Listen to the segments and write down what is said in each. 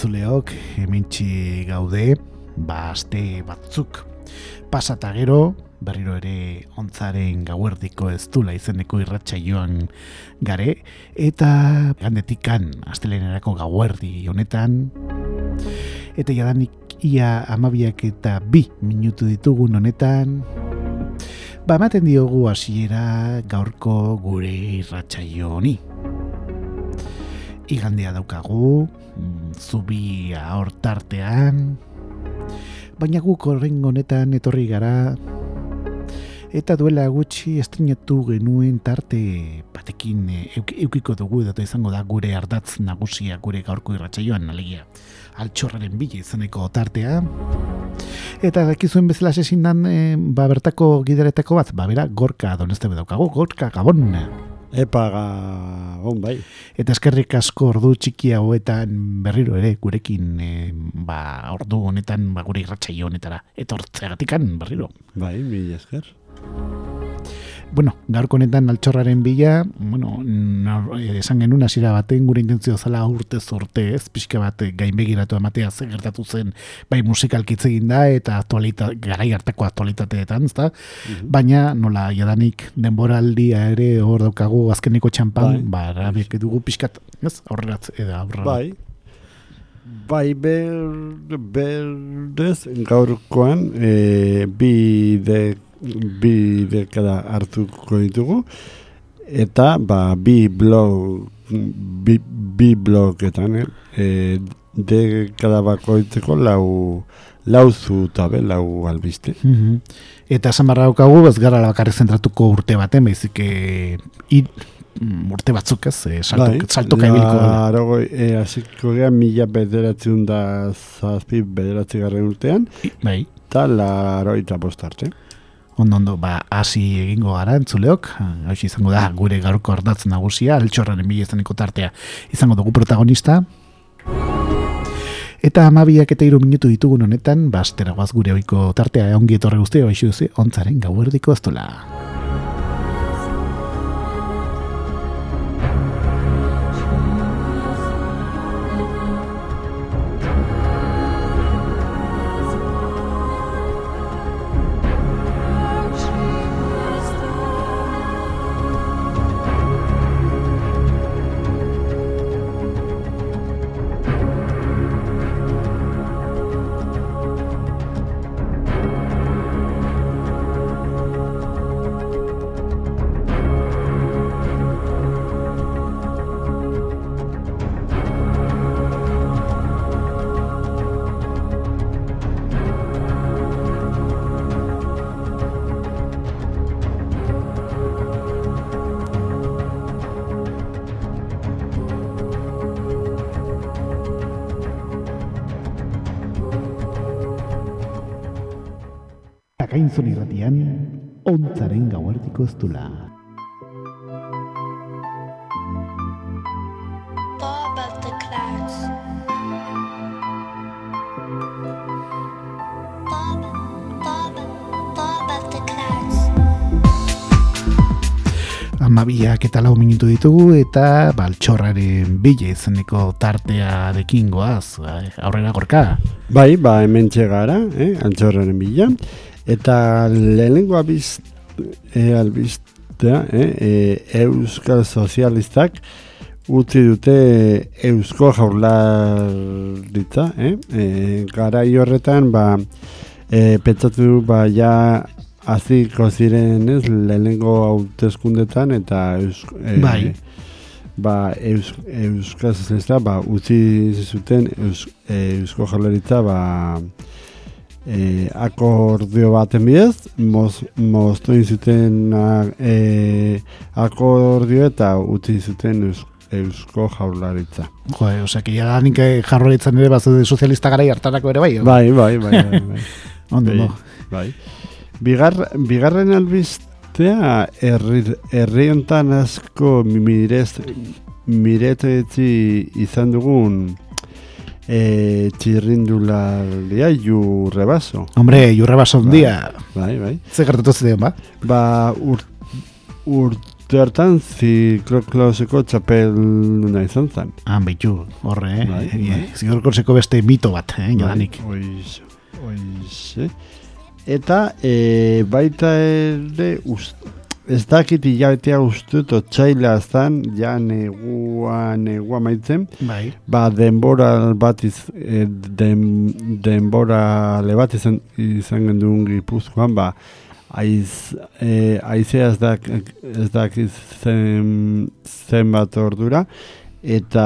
Entzuleok, hementsi gaude, ba aste batzuk. Pasata gero, berriro ere ontzaren gauerdiko ez dula izeneko irratxa joan gare, eta gandetikan astelenerako gauerdi honetan, eta jadanik ia amabiak eta bi minutu ditugun honetan, ba ematen diogu hasiera gaurko gure irratxa honi. Igandea daukagu, Mm, zubia hortartean baina guk horren honetan etorri gara. Eta duela gutxi estrenatu genuen tarte batekin e, eukiko dugu eta izango da gure ardatz nagusia gure gaurko irratsaioan alegia altxorraren bile izaneko tartea. Eta dakizuen bezala sesin dan e, ba bertako gideretako bat ba bera gorka doneste bedaukago gorka gabon Epa, on bai. Eta eskerrik asko ordu txiki hauetan berriro ere gurekin e, ba, ordu honetan ba, gure irratxaio honetara. Etortzeagatikan berriro. Bai, mi esker bueno, gaurko honetan altxorraren bila, bueno, nor, eh, esan genuen hasiera baten gure intentzio zala urte zorte, ez pixka bat eh, gainbegiratu ematea ze gertatu zen bai musikalkitze egin da eta aktualita garai hartako aktualitateetan, ezta? Mhm. Baina nola jadanik denboraldia ere hor daukagu azkeniko txampan, bai. ba rabiek dugu pixkat, ez? Aurreratz eta aurrera. Bai. Bai, ber, berdez gaurkoan e, bi de bi dekada hartuko ditugu eta ba, bi blog bi, bi blogetan eh? e, dekada bakoitzeko lau lauzu eta be, lau albiste. Mm Eta esan barra daukagu, ez gara bakarrik zentratuko urte baten, baizik e, mm, urte batzuk ez, e, salto, bai, salto kaibiliko. e, aziko gehan mila bederatzen da zazpi bederatzi garren urtean. bai. Eta laro eta postarte ondo ondo ba hasi egingo gara entzuleok. Hau izango da gure gaurko ardatzen nagusia altxorraren bila izaneko tartea izango dugu protagonista. Eta amabiak eta iru minutu ditugun honetan bastera guaz gure oiko tartea ongi etorre guztia baixu ontzaren gauerdiko aztola minutu ditugu eta baltxorraren bile izeneko tartea dekingoaz, eh, aurrera gorka. Bai, ba, hemen txegara, eh, altxorraren bila. Eta lehenengo abiz, e, albiztea, e, e, Euskal Sozialistak utzi dute Eusko Jaurlaritza, e, e, gara horretan, ba, e, pentsatu, ba, ja, aziko ziren ez, lehenengo hautezkundetan, eta Eusko, e, bai. ba, Eus, Euskal Sozialistak, ba, utzi zuten Eus, e, Eusko Jaurlaritza, ba, e, akordio baten bidez, moz, moztu zuten e, akordio eta utzi zuten eus, eusko jaurlaritza. Jo, osea, que ya nik jarroritzen ere bazu de sozialista gara hartarako ere bai. o? Bai, bai, bai. bai, bai. Ondo, bai, bai. Bigar, bigarren albistea herri, herri hontan asko mirez, miretetzi izan dugun e, txirrindularia ju rebaso. Hombre, jurre baso un día. Bai, bai. Ze gertatu zidean, ba? Ba, ur, urte hartan ziklokloseko txapel nuna izan zen. Han behitu, horre, eh? Bai, Bai, bai. Zigorkorseko beste mito bat, eh, jadanik. Oiz, oiz, Eta e, baita ere ust, ez dakit hilabetea ustut otxaila zan, ja negua, negua maitzen, Bai. ba denbora bat iz, e, den, denbora le bat izan, izan genduen gipuzkoan, ba aiz, e, aizea ez dak, ez dakit zen, zenbat ordura, eta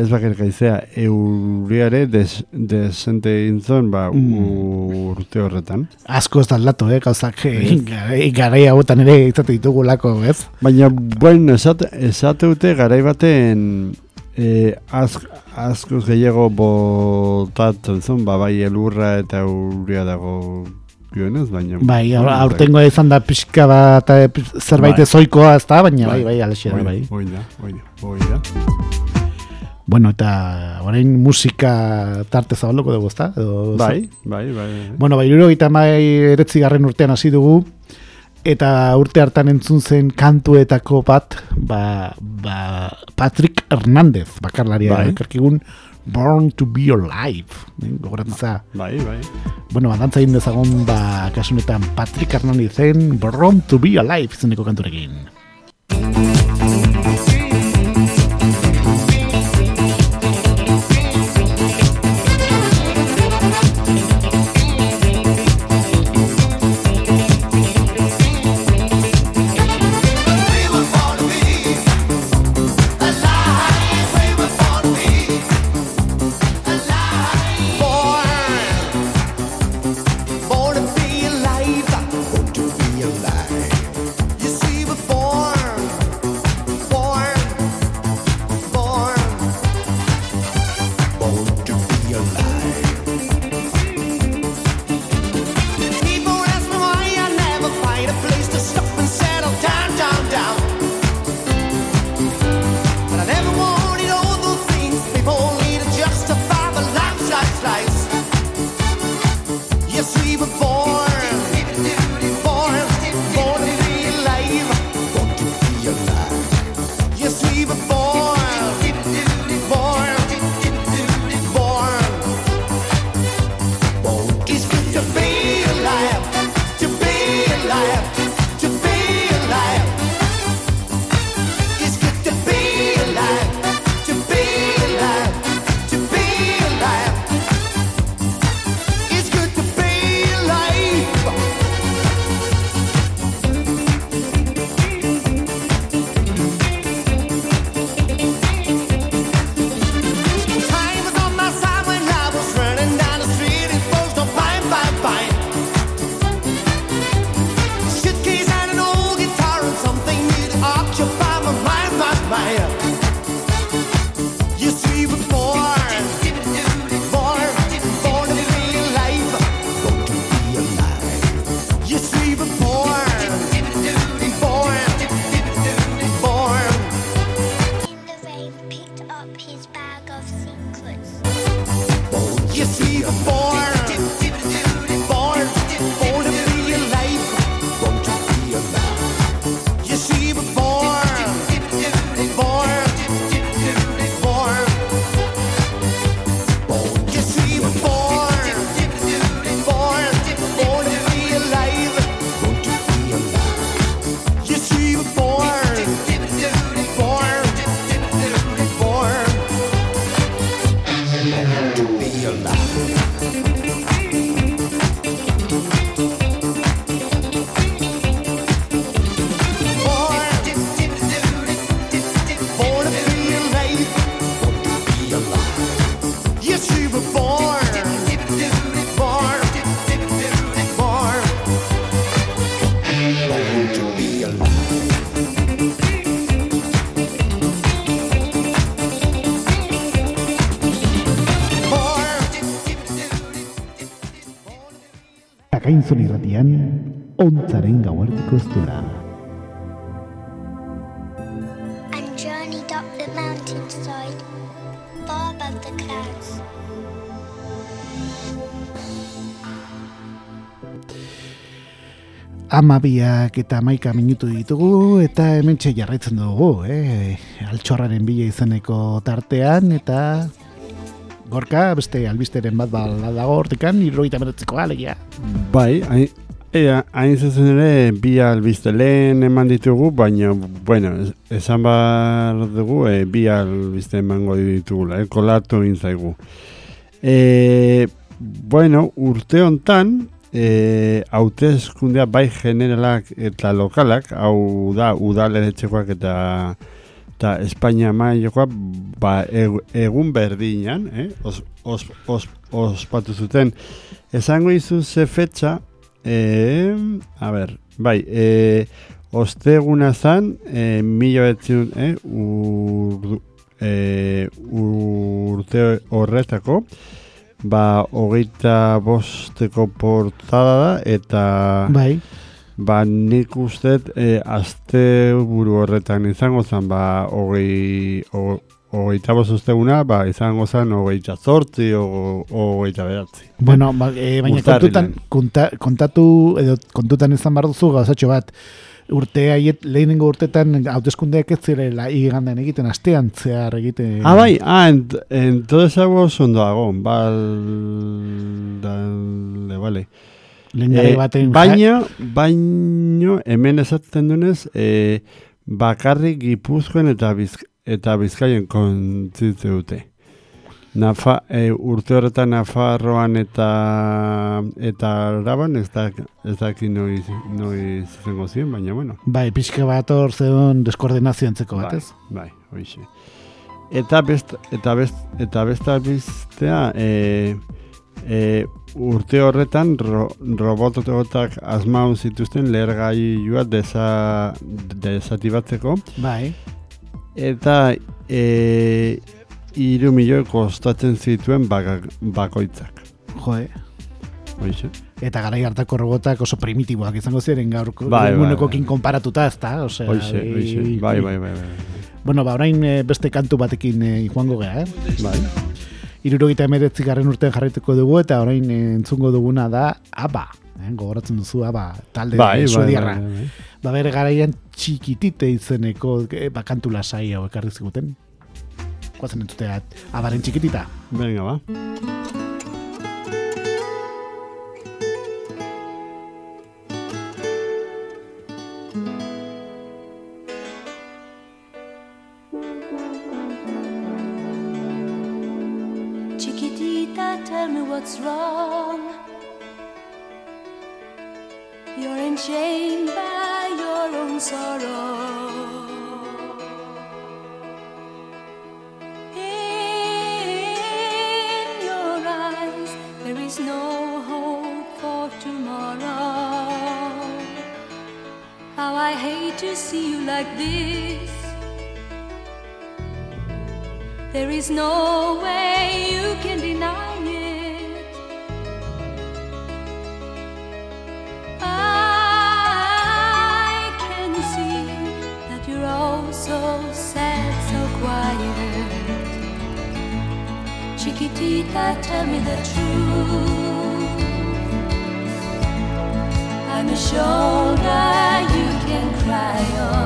ez bakarrik aizea euriare des, desente intzon ba, Mm. urte horretan. Asko ez da aldatu, eh? Gauzak eh, garai, garai hauetan ere izate ditugu lako, ez? Baina, bueno, esate, esate dute garai baten e, az, askoz gehiago botatzen zen, ba, bai elurra eta euria dago gionez, baina... Bai, bueno, aurtengo izan da pixka bat eh, zerbait Bai. ezoikoa, ez da? Baina bai, Bai. bai, alexia da, bai. Oi da, oi da, oi da. Bueno, eta orain musika tarte zabalduko dugu, ezta? Edo, Bai, bai, bai. bai. Bueno, bai, iruro eretzi garren urtean hasi dugu, eta urte hartan entzun zen kantuetako bat, ba, ba Patrick Hernández, bakarlaria, Bai. ekarkigun Born to be Alive, eh, gogoratza. Bai, bai. Bueno, ba, dantza egin dezagun, ba, kasunetan Patrick Hernandezen Born to be Alive izeneko kanturekin. Ontzaren gauartiko ez dula. and journeyed up the mountainside, far above the clouds. Amabiak eta maika minutu ditugu eta hemen jarraitzen dugu, eh? altxorraren bila izeneko tartean eta gorka beste albisteren bat bala dago hortikan, irroita beretzeko alegia. Bai, hain, ea, hain zuzen ere, bi albiste lehen eman ditugu, baina, bueno, es- esan behar dugu, e, bi albiste emango ditugula, eh, kolatu egin zaigu. E, bueno, urte hontan, e, hauteskundea bai generalak eta lokalak, hau da, udaletxekoak eta eta Espainia mailakoa ba, eg- egun berdinan, eh? os, os, os, ospatu zuten. Esango izu ze fetxa, eh, a ber, bai, eh, osteguna zan, eh, mila betziun, eh, ur, eh, urte horretako, ba, hogeita bosteko portada da, eta... Bai, Ba, nik uste e, azte buru horretan izango zen, ba, hogei, ho- hogeita bost usteguna, ba, izango zen hogeita zortzi, o- hogeita beratzi. bueno, ba, e, baina kontutan, konta, kontatu, edo kontutan izan behar duzu gauzatxo bat, urte haiet, lehenengo urtetan hauteskundeak ez zirela igandean egiten, astean zehar egiten. Ah, bai, ah, ent, entonces ondo dago, bal, dale, vale. Lehen garai Eh, baten baina, baino, hemen esaten dunez, eh, bakarrik gipuzkoen eta, bizk, eta bizkaien kontzitze dute. Nafa, e, urte horretan Nafarroan eta eta Araban ez da ez daki noiz noiz izango ziren, baina bueno. Bai, pixka bat hor zeon deskoordinazio antzeko bat, Bai, ez? bai, hoixe. Eta best eta best eta besta biztea e, e, urte horretan ro, robototak asmau zituzten lehergailua desa desatibatzeko Bai, eta e, iru milioi kostatzen zituen bakoitzak. joe. Hoixe. Eta garai hartako robotak oso primitiboak izango ziren gaurko Bai, bai, bai. konparatuta, ez da? Osea, Hoixe, i- hoixe. Bai, bai, bai, bai. Bueno, ba, orain eh, beste kantu batekin eh, joango gea, eh? Bai. Irurogeita emeretzi garren urtean jarraituko dugu eta orain eh, entzungo duguna da ABBA. Eh? Gogoratzen duzu ABBA, talde Bai, bai, suediarra. bai, bai. Ba, bere garaian txikitite izeneko eh, ba, kantu lasai hau ekarri ziguten. Guazen entzutea, abaren txikitita. Venga, ba. Chiquitita, tell me what's wrong. You're enchained by your own sorrow. In your eyes, there is no hope for tomorrow. How I hate to see you like this. There is no way you can deny Chiquitita, tell me the truth. I'm a shoulder you can cry on.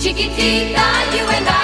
Chiquitita, you and I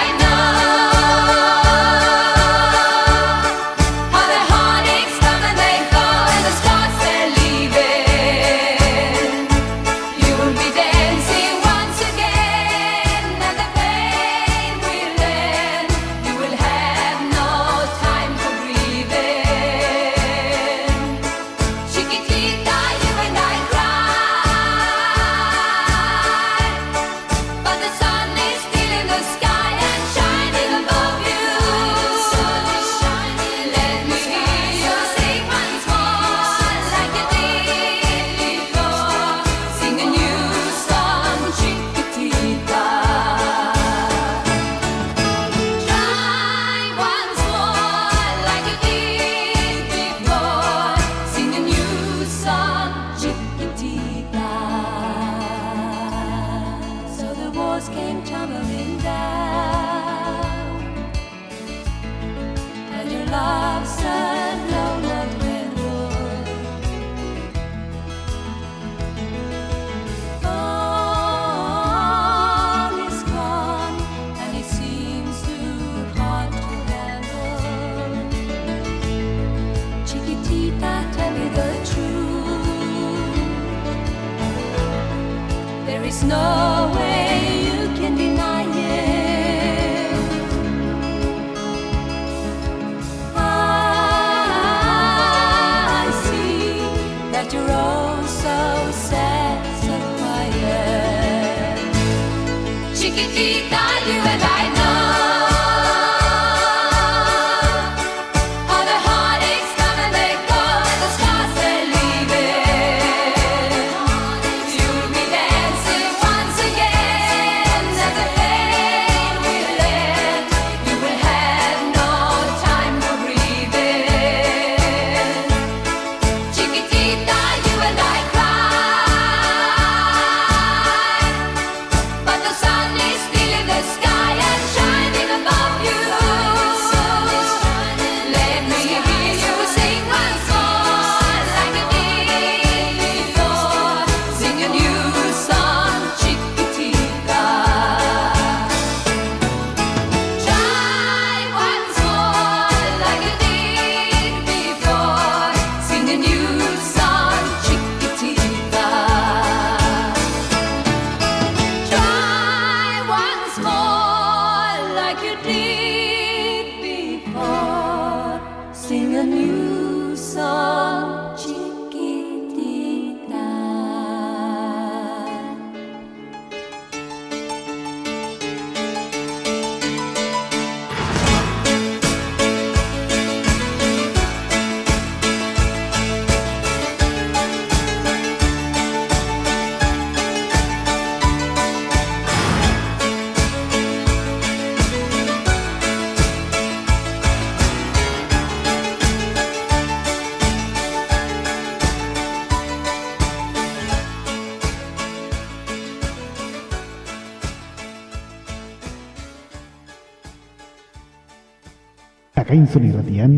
Akainzun irratian,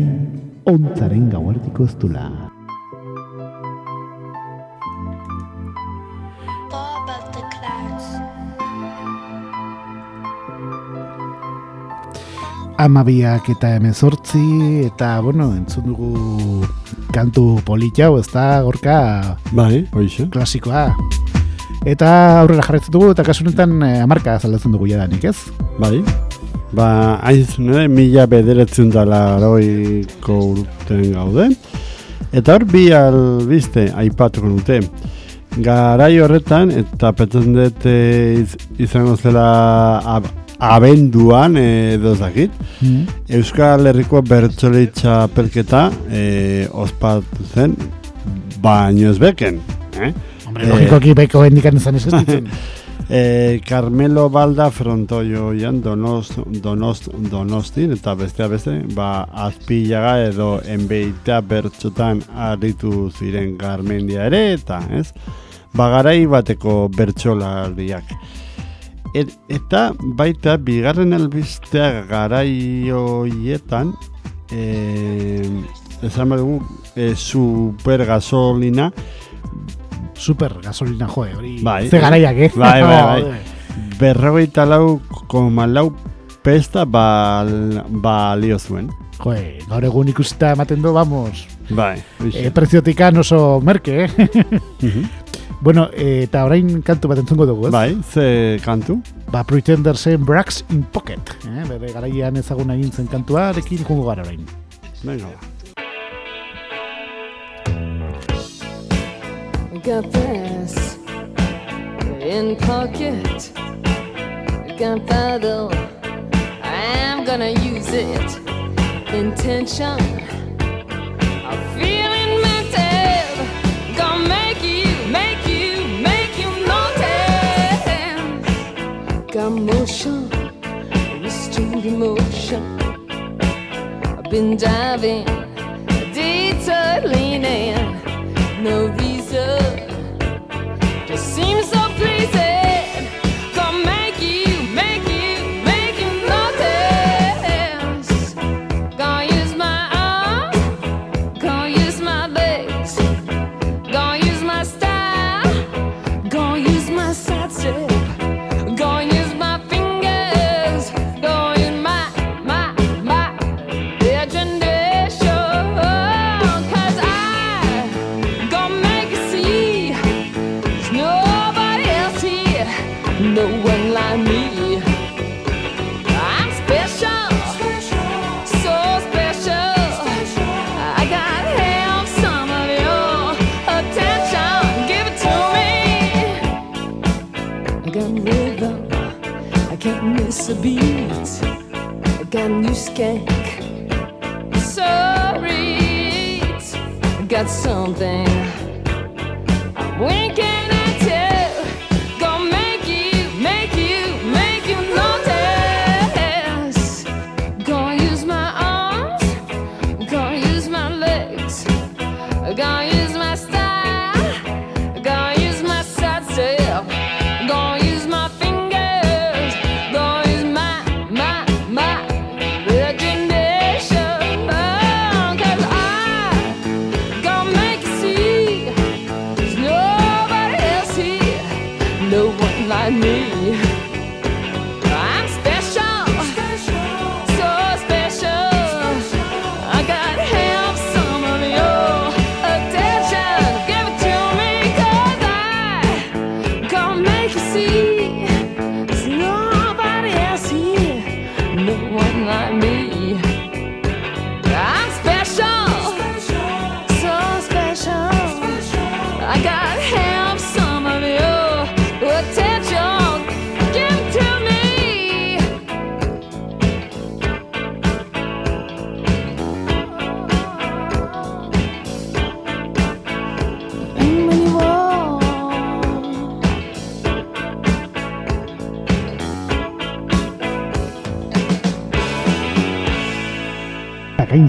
ontzaren gauartiko ez dula. Amabiak eta emezortzi, eta, bueno, entzun dugu kantu polita hau, ez da, gorka Bai, hoixe. klasikoa. Eta aurrera jarretzen dugu, eta kasu honetan eh, hamarka zaldatzen dugu jadanik, ez? Bai. Ba, hain zuen ere, mila bederatzen dala aroiko urten gaude. Eta hor bi albiste aipatuko dute. Garai horretan, eta pentsatzen dut eh, iz- izango zela ab, abenduan edo ez dakit, Mm. Euskal Herriko bertsoleitza pelketa eh, ospatu zen, baino ez beken. Eh? Hombre, Eh. logikoki beko hendikan izan existitzen. E, Carmelo Balda frontoioian donost, donost, donostin eta bestea beste, ba, azpilaga edo enbeita bertxotan aritu ziren garmendia ere, eta, ez? Ba, garai bateko bertsolariak. Et, eta baita bigarren albistea garai hoietan, e, esan behar dugu, e, super gasolina, Super gasolina joe, hori. Bai. Ze garaiak, eh? Bai, bai, bai. Berrogeita lau koma lau pesta bal, balio zuen. Joe, gaur egun ikusita ematen du, vamos, Bai, e, preziotikan oso merke, eh? Mhm. bueno, e, eta orain kantu bat entzungo dugu, ez? bai, ze kantu? Ba, Pretendersen Brax in Pocket, eh? bere garaian ezaguna egin zen kantuarekin jungo gara orain. Venga, ba. Got this in pocket. Gunpowder. I'm gonna use it. Intention. I'm feeling mental. Gonna make you, make you, make you notice. Got motion, restrained emotion. I've been diving, detour leaning, no reason. Just seems so pleasing. cake. Sorry, got something.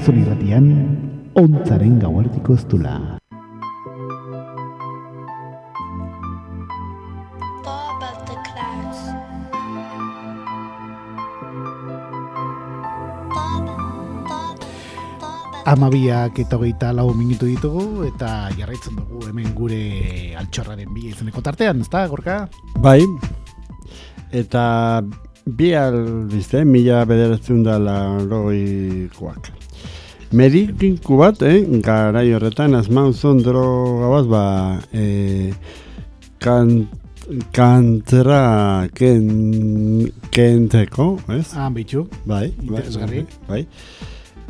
Akainzon irratian, ontzaren gauartiko ez dula. Amabiak eta hogeita lau minutu ditugu, eta jarraitzen dugu hemen gure altxorraren bi izeneko tartean, ezta, gorka? Bai, eta bi albizte, mila bederatzen da laroikoak. Medikinku bat, eh, garai horretan, asmauzon droga bat, ba, eh, kan, kantera ken, kenteko, ez? Ah, bitxu. Bai, bai, bai.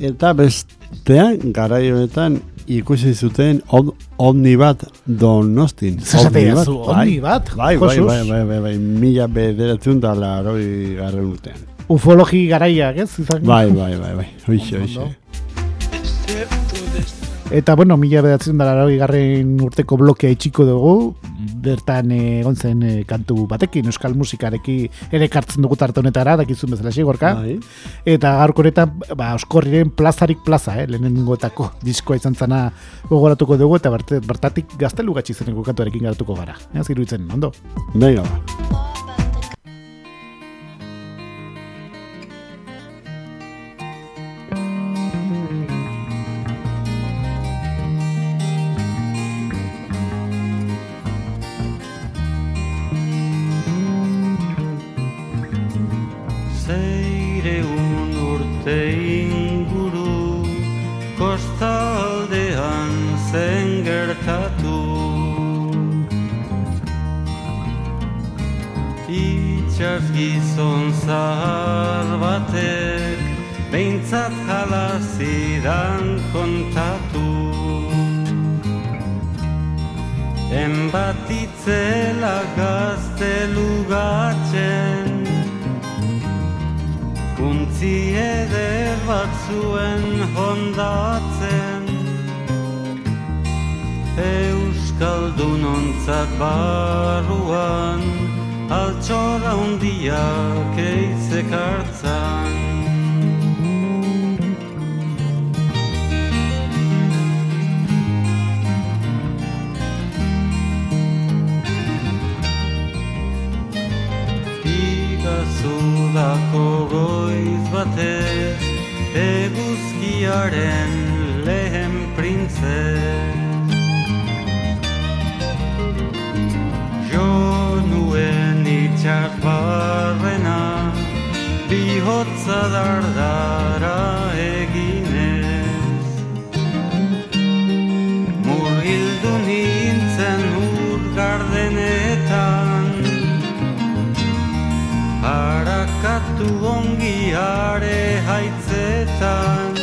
Eta bestean, garai honetan, ikusi zuten om- omni bat donostin. Zesate Omni bat, zu, bai. omni bat, Bai, bai, bai, bai, bai, bai, mila bederatzen da laroi garren urtean. Ufologi garaiak, ez? Bai, bai, bai, bai, hoxe, hoxe. Eta, bueno, mila bedatzen dara garren urteko blokea itxiko dugu, bertan egon zen eh, kantu batekin, euskal musikarekin ere kartzen dugu tarte honetara, dakizun bezala sigorka. Bai. Eta gaurko honetan, ba, oskorriren plazarik plaza, eh, lehenengoetako diskoa izan zana gogoratuko dugu, eta bertatik gaztelu gatsi zeneko kantuarekin garatuko gara. Ez iruditzen, ondo? Venga, ba. Altxora hundiak eizek hartzan. Igazudako goiz batez Eguzkiaren lehen printzez itxak barrena Bihotza dardara eginez. Murgildu nintzen ur gardenetan Harakatu ongiare haitzetan.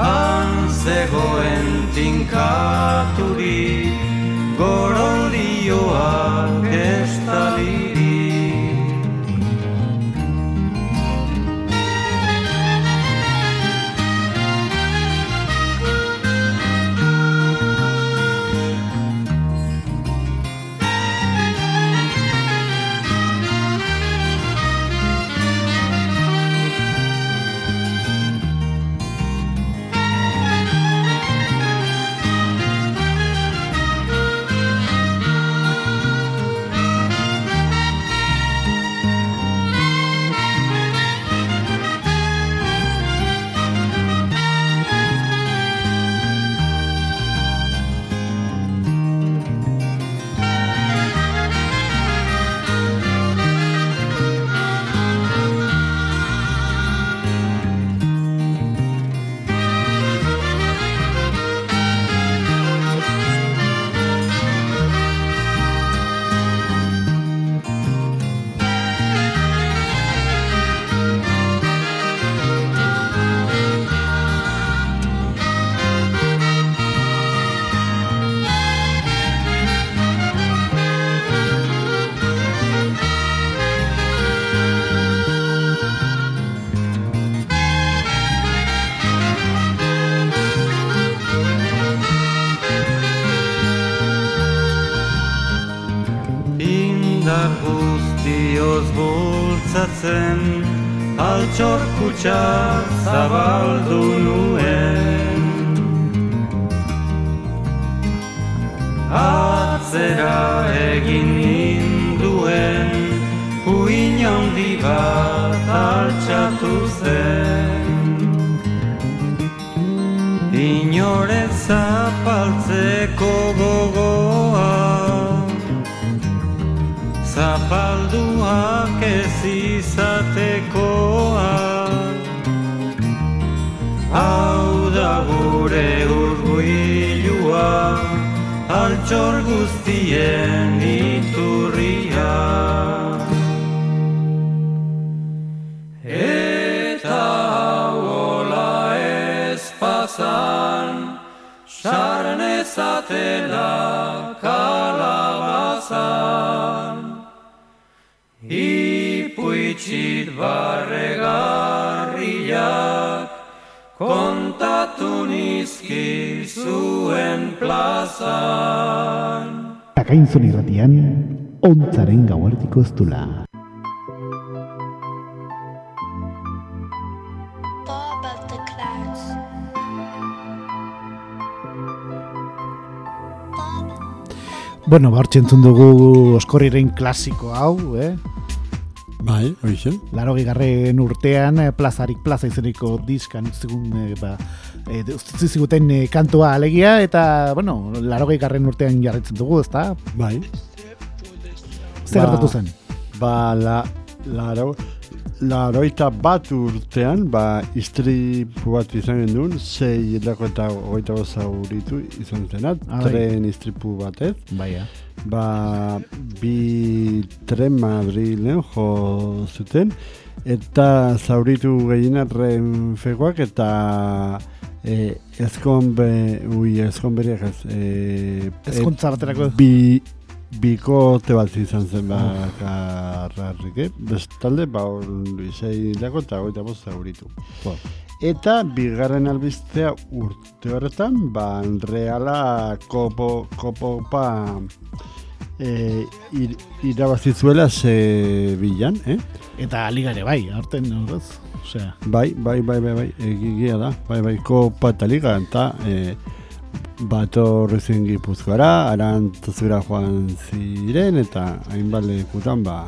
Han zegoen tinkaturik Gorolioak estalirik bultzatzen Altxor kutsa zabaldu nuen. Atzera egin ninduen Uin handi bat altxatu zen. Inore zapaltzeko gogoa Zapalduak ez Altxor guztien iturria. Eta hola ez pasan Saren ezatela kalabazan. Ipuitxit barregarriak Kontatu nizki zuen plazan Akainzun irratian, ontzaren gauartiko ez dula. Bob of the clouds. Bob Bueno, ba, hortxe entzun dugu oskorriren klasiko hau, eh? Bai, hoxe. Laro garren urtean, eh, plazarik plaza izeneko diskan utzigun, eh, ba, eh, utzi ziguten eh, kantua alegia, eta, bueno, laro garren urtean jarretzen dugu, ezta? Bai. Zer Ba, gertatu zen? Ba, la, laro, laroita bat urtean, ba, istripu bat izan genuen, sei hilako eta hogeita goza uritu izan zenat, Ah, bai. tren istripu batez. Baia. ba, bi tren Madrilen jo zuten eta zauritu gehiena renfekoak eta E, ezkonbe, ui, ezkonberiak ez. E, Ezkontza baterako bi, bikote bat izan zen bakarrik, eh? Bestalde, ba, izai dago eta goita bosta euritu. Eta bigarren albistea urte horretan, ba, reala kopo, kopopa e, ir, irabazizuela ze bilan, eh? eta liga ere bai, aurten horrez. Osea, Bai, bai, bai, bai, bai, egigia da, bai, bai, kopa eta liga, eta e, bat horrezen gipuzkoara, arantzazura joan ziren, eta hainbat lekutan, ba,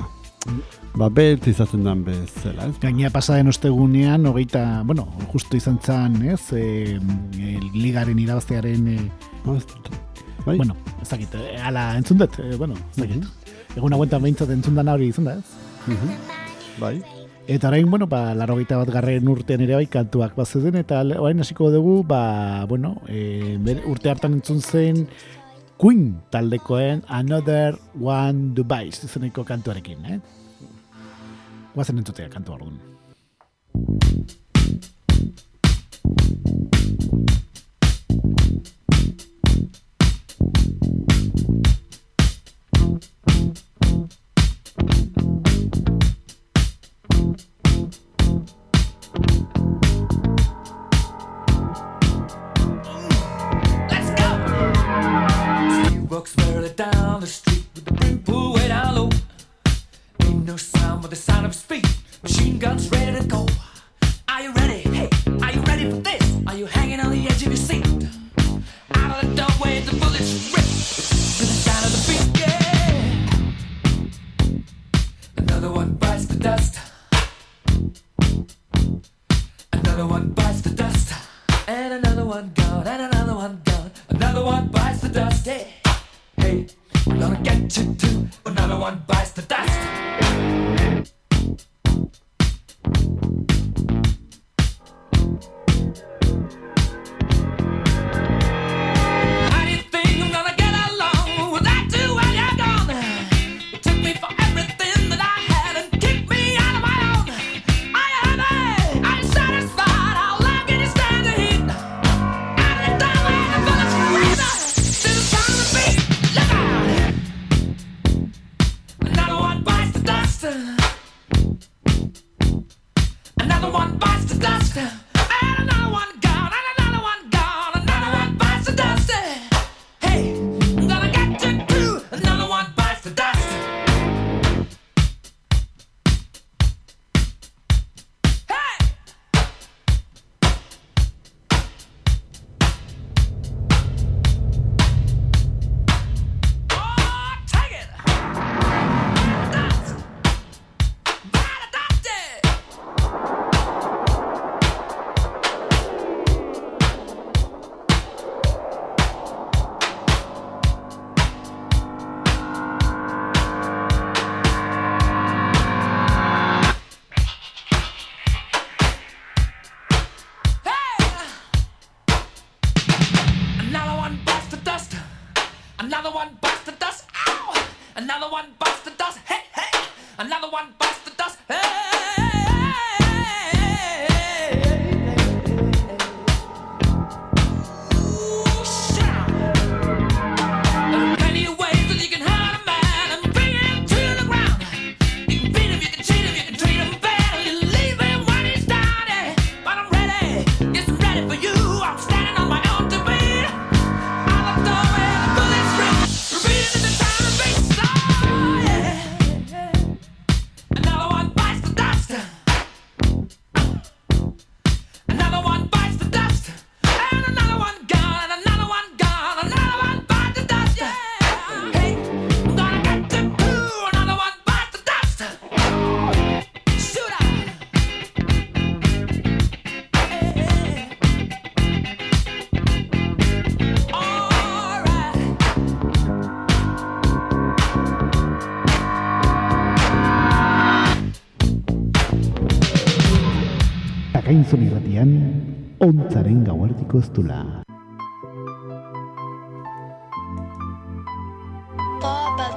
ba, bet izaten dan bezala, ez? Gainea pasaden ostegunean, hogeita, bueno, justu izan zen, ez, e, e, ligaren irabaztearen, e. Bai, bueno, ez dakit, ala entzun dut, e, bueno, ez dakit. Egun hauetan behintzat entzun dana hori izan da, ez? mhm. bai, Eta orain, bueno, ba, larrogeita bat garren urtean ere bai kantuak bazeden, eta le- orain hasiko dugu, ba, bueno, e, urte hartan entzun zen Queen taldekoen Another One Dubai izeneko kantuarekin, eh? Guazen entzutea kantu orduan.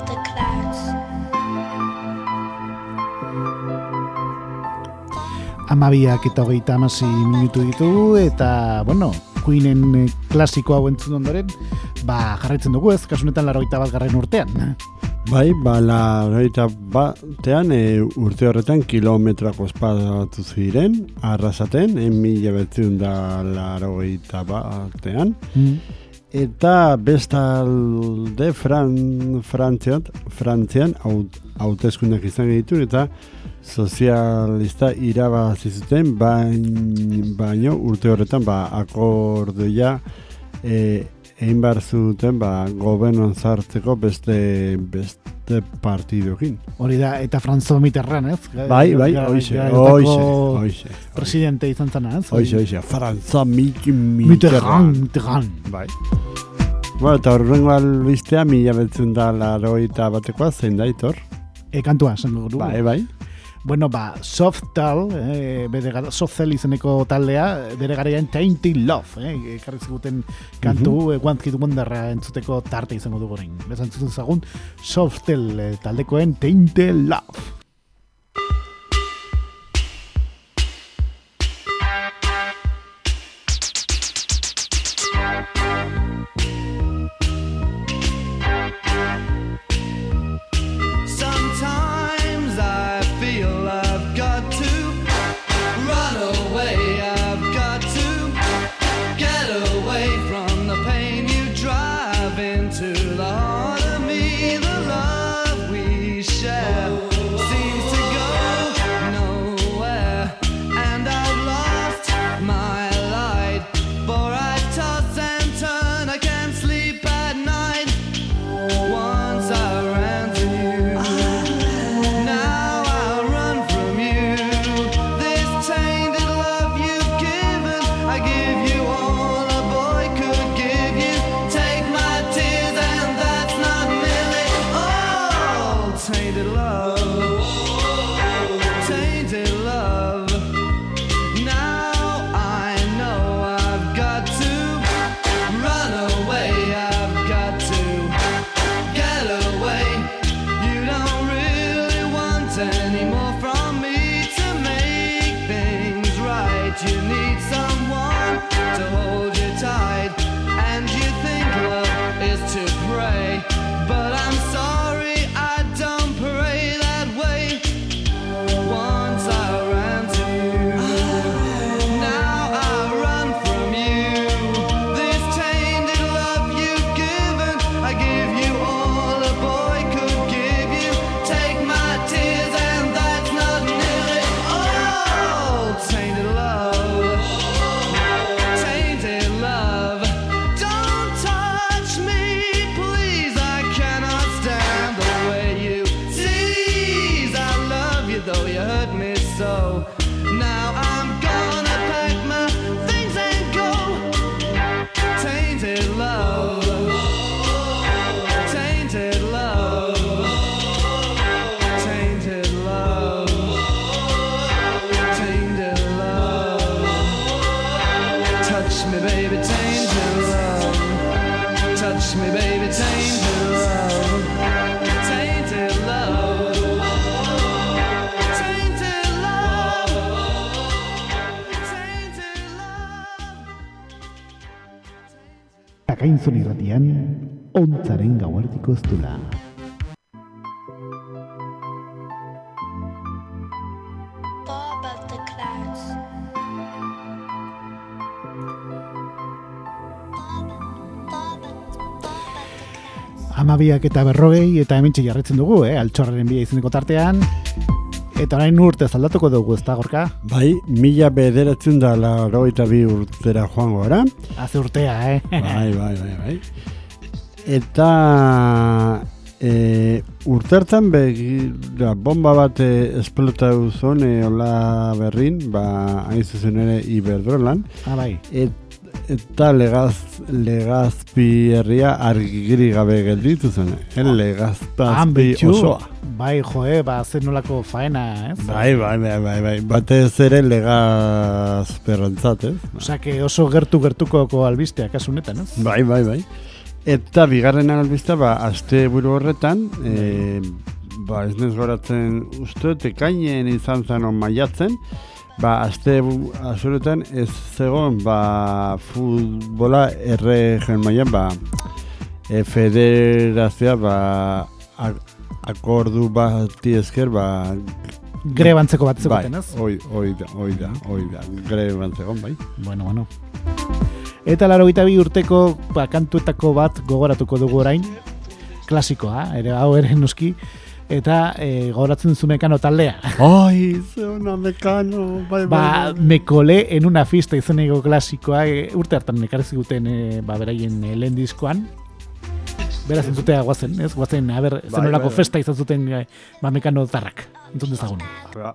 The clouds. Amabiak eta hogeita amasi minutu ditugu eta, bueno, Queenen eh, klasiko hau entzun ondoren, ba, jarraitzen dugu ez, kasunetan larogeita bat garren urtean. Bai, ba, la batean e, urte horretan kilometroak ospatu ziren, arrasaten, en mila betziun da larogeita batean. Mm. Eta bestalde Fran, Frantzian, Frantzian haut- hauteskundeak izan ditu eta sozialista irabazi zuten bain, baino urte horretan ba akordoia e, egin behar zuten ba gobernuan sartzeko beste beste partidokin. Hori da, eta Franzo Mitterrand, ez? Bai, bai, garetako hoize, hoize. Presidente izan zana, ez? Hoize, hoize, Franza Mitterrand, Mitterrand. Bai. Bueno, eta horrengo albistea mila betzen da laroita batekoa, zein da, itor? E, kantua, esan dugu. Bai, bai. Bueno, ba, Softal, eh, bere gara, Softal izeneko taldea, bere garaian Tainted Love, eh, ekarri ziguten kantu, mm -hmm. One Hit Wonderra entzuteko tarte izango dugu orain. Bezan entzuten zagun, Softal eh, taldekoen Tainted Love. Clouds. Amabiak eta berrogei, eta hementxe jarretzen dugu, eh? altxorraren bia izeneko tartean. Eta orain urte aldatuko dugu, ez da, gorka? Bai, mila bederatzen da laroita bi urtera joango gara. Haze urtea, eh? Bai, bai, bai, bai. Eta e, urtertan begira bomba bat e, esplota zuen e, hola berrin, ba, hain zuzen ere Iberdrolan, ah, bai. et, eta legaz, legazpi herria argiri gabe gelditu zen. Eh? Han Legazpi osoa. bai, joe, ba, zer nolako faena, ez? Bai, bai, bai, bai, bai. Batez ere legaz perrantzat, ez? Osea, que oso gertu-gertuko albistea, kasu honetan, ez? Bai, bai, bai. Eta bigarren albista, ba, azte buru horretan, e, ba, ez nez goratzen uste, tekainen izan zanon maiatzen, ba, azte azuretan ez zegoen, ba, futbola erre maian, ba, e, federazioa, ba, akordu bat esker, ba, grebantzeko bat zegoen, bai, ez? Oi, oi da, oi da, oi da, grebantzeko, bai. Bueno, bueno. Eta laro bi urteko ba, kantuetako bat gogoratuko dugu orain, klasikoa, ere hau ere noski, eta e, gogoratzen zu mekano taldea. Oi, zona mekano, bai, bai, ba, bai. Ba, mekole en una fiesta izeneko klasikoa, e, urte hartan nekarri ziguten e, ba, beraien e, lehen diskoan, Beraz entzutea guazen, ez? Guazen, a ber, bai, zenolako bai, bai. festa izan zuten ba, mekano tarrak. Entzun dezagun. Ba,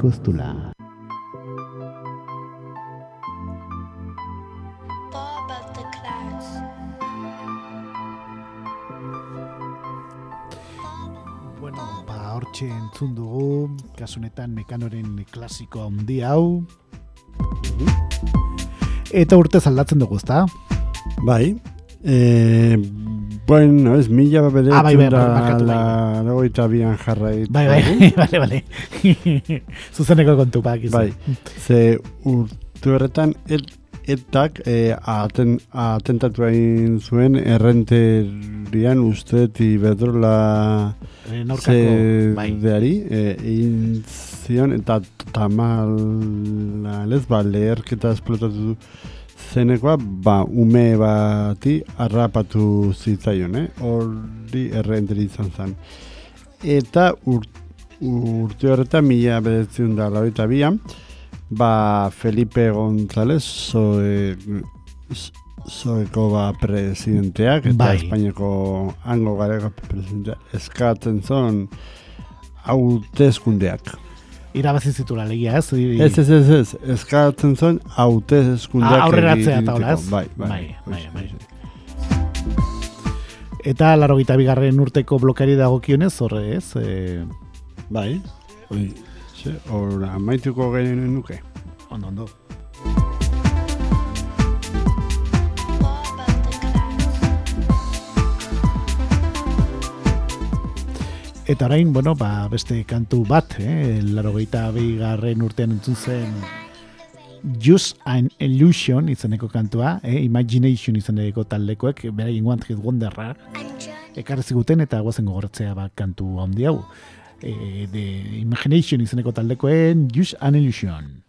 Chicos Tula. Bueno, ba, hortxe entzun dugu, kasunetan mekanoren klasiko handi hau. Eta urte zaldatzen dugu, ezta? Bai, e, bueno, ez mila bere Ah, bai, bai, da bai, la lagoita bian jarrai. Bai, bai, bale, bale. Zuzeneko kontu pak izan. Bai, ze urte horretan et, etak e, aten, atentatu egin zuen errenterian usteet iberdrola Eh, Aurkako, bai. zedeari e, egin zion eta tamalez ba, leherketa esplotatu zenekoa ba, ume bati harrapatu zitzaion, eh? hori errenteri izan zen. Eta ur, urte horretan mila bedetzen da lauita bian, ba Felipe González zoe, zoeko ba presidenteak eta Bai. Espainiako hango gareko presidentea eskatzen zon hauteskundeak. Irabazi zitula legia, ez? Ez, ez, ez, ez, eskatzen zon hauteskundeak Ah, aurreratzea eta hola, ez? Bai, bai, Bai, bai, hoxe, bai. hoxe. Eta laro bigarren urteko blokeari dagokionez, horre ez? E, Bai, oi, ze, hor amaituko genen nuke. ondo, ondo. Eta orain, bueno, ba, beste kantu bat, eh? laro bigarren urtean entzun zen Just an Illusion izeneko kantua, eh? Imagination izeneko taldekoek, beraien Want Hit Wonderra, ekarri ziguten eta guazen gogoratzea ba, kantu handi hau. E, de Imagination izeneko taldekoen Just an Illusion.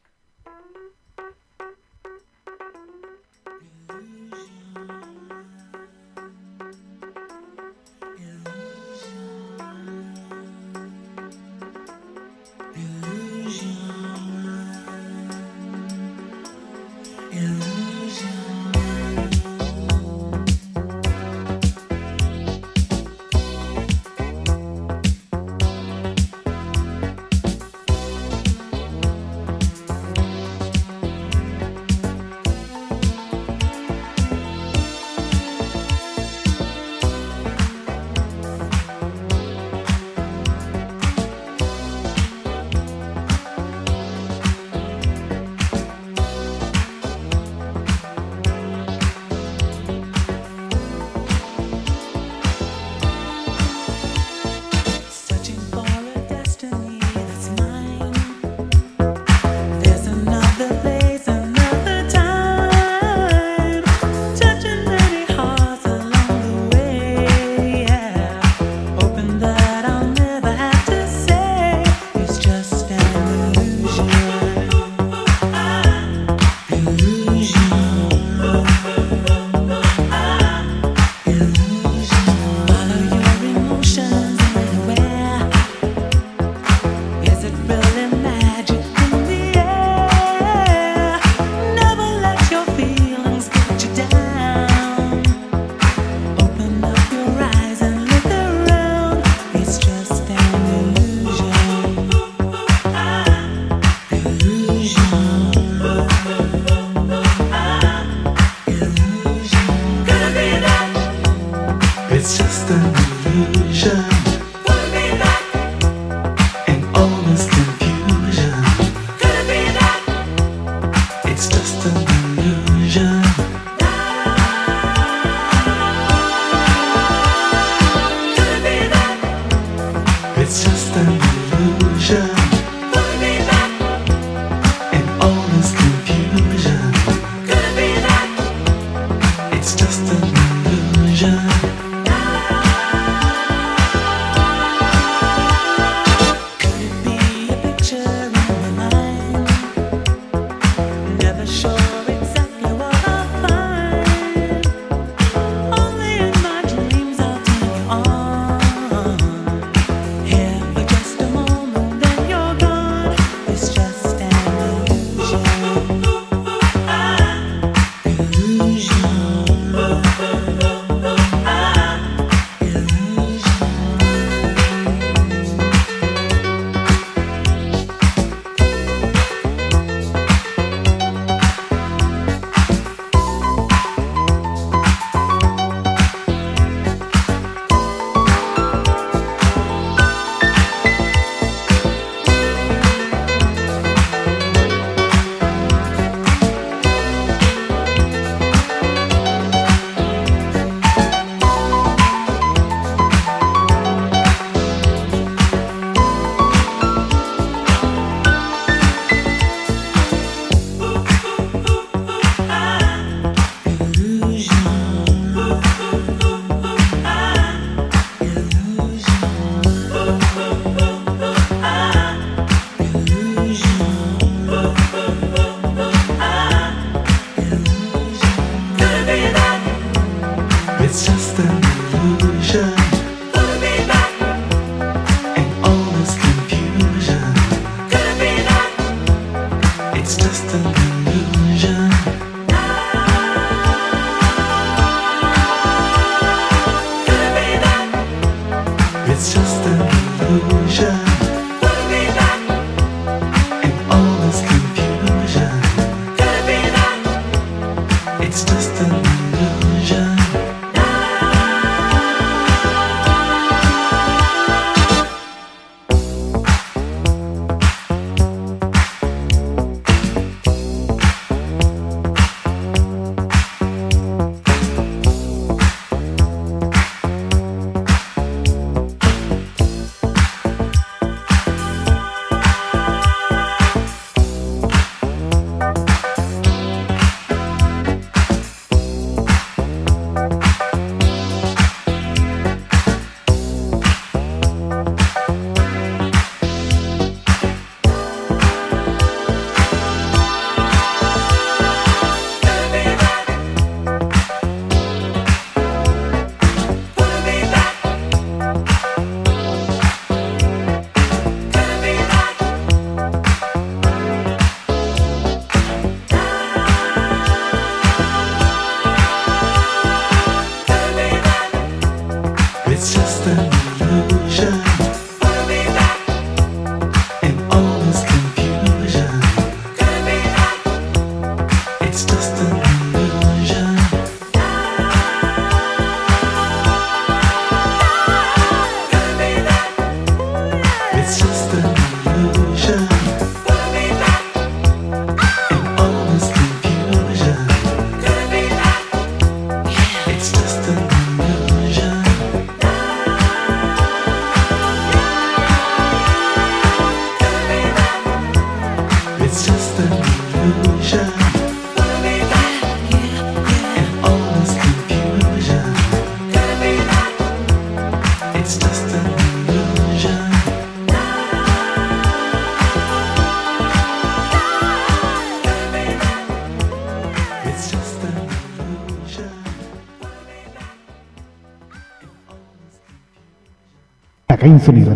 it's just an illusion.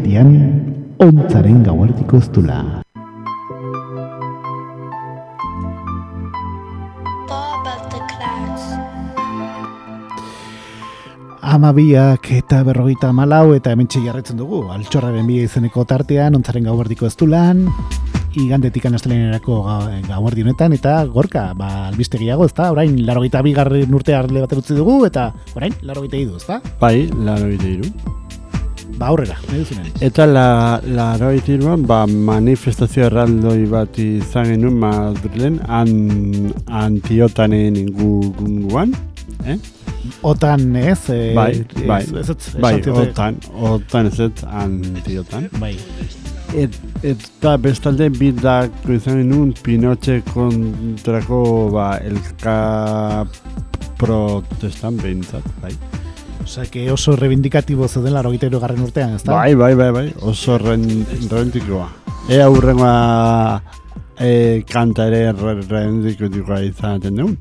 Irratian, ontzaren gauardiko eztula. Amabiak eta berrogeita malau eta hementxe jarretzen dugu. Altxorraren bi izeneko tartean, ontzaren gauardiko eztulan, igandetik anastelenerako gauardi honetan, eta gorka, ba, albistegiago, ezta? Orain, larogeita bigarren urte arle bat utzi dugu, eta orain, larogeita idu, ezta? Bai, laro iru. Ba, aurrera, nahi duzunen. Eta la, laro iruan, ba, manifestazio erraldoi bat izan genuen Madrilen, an, antiotanen inguruan, eh? Otan, ez? E, Bai, bai, ez, ez, bai, otan, otan ez ez, antiotan. Bai. Et, eta bestalde bidak izan genuen Pinotxe kontrako ba, elka protestan behintzat, bai. Osea, que oso reivindikatibo zeuden larogeita garren urtean, ezta? Bai, bai, bai, bai, oso ren, rendikoa. Ea hurrengoa e, kanta ere re- rendikotikoa izaten duen.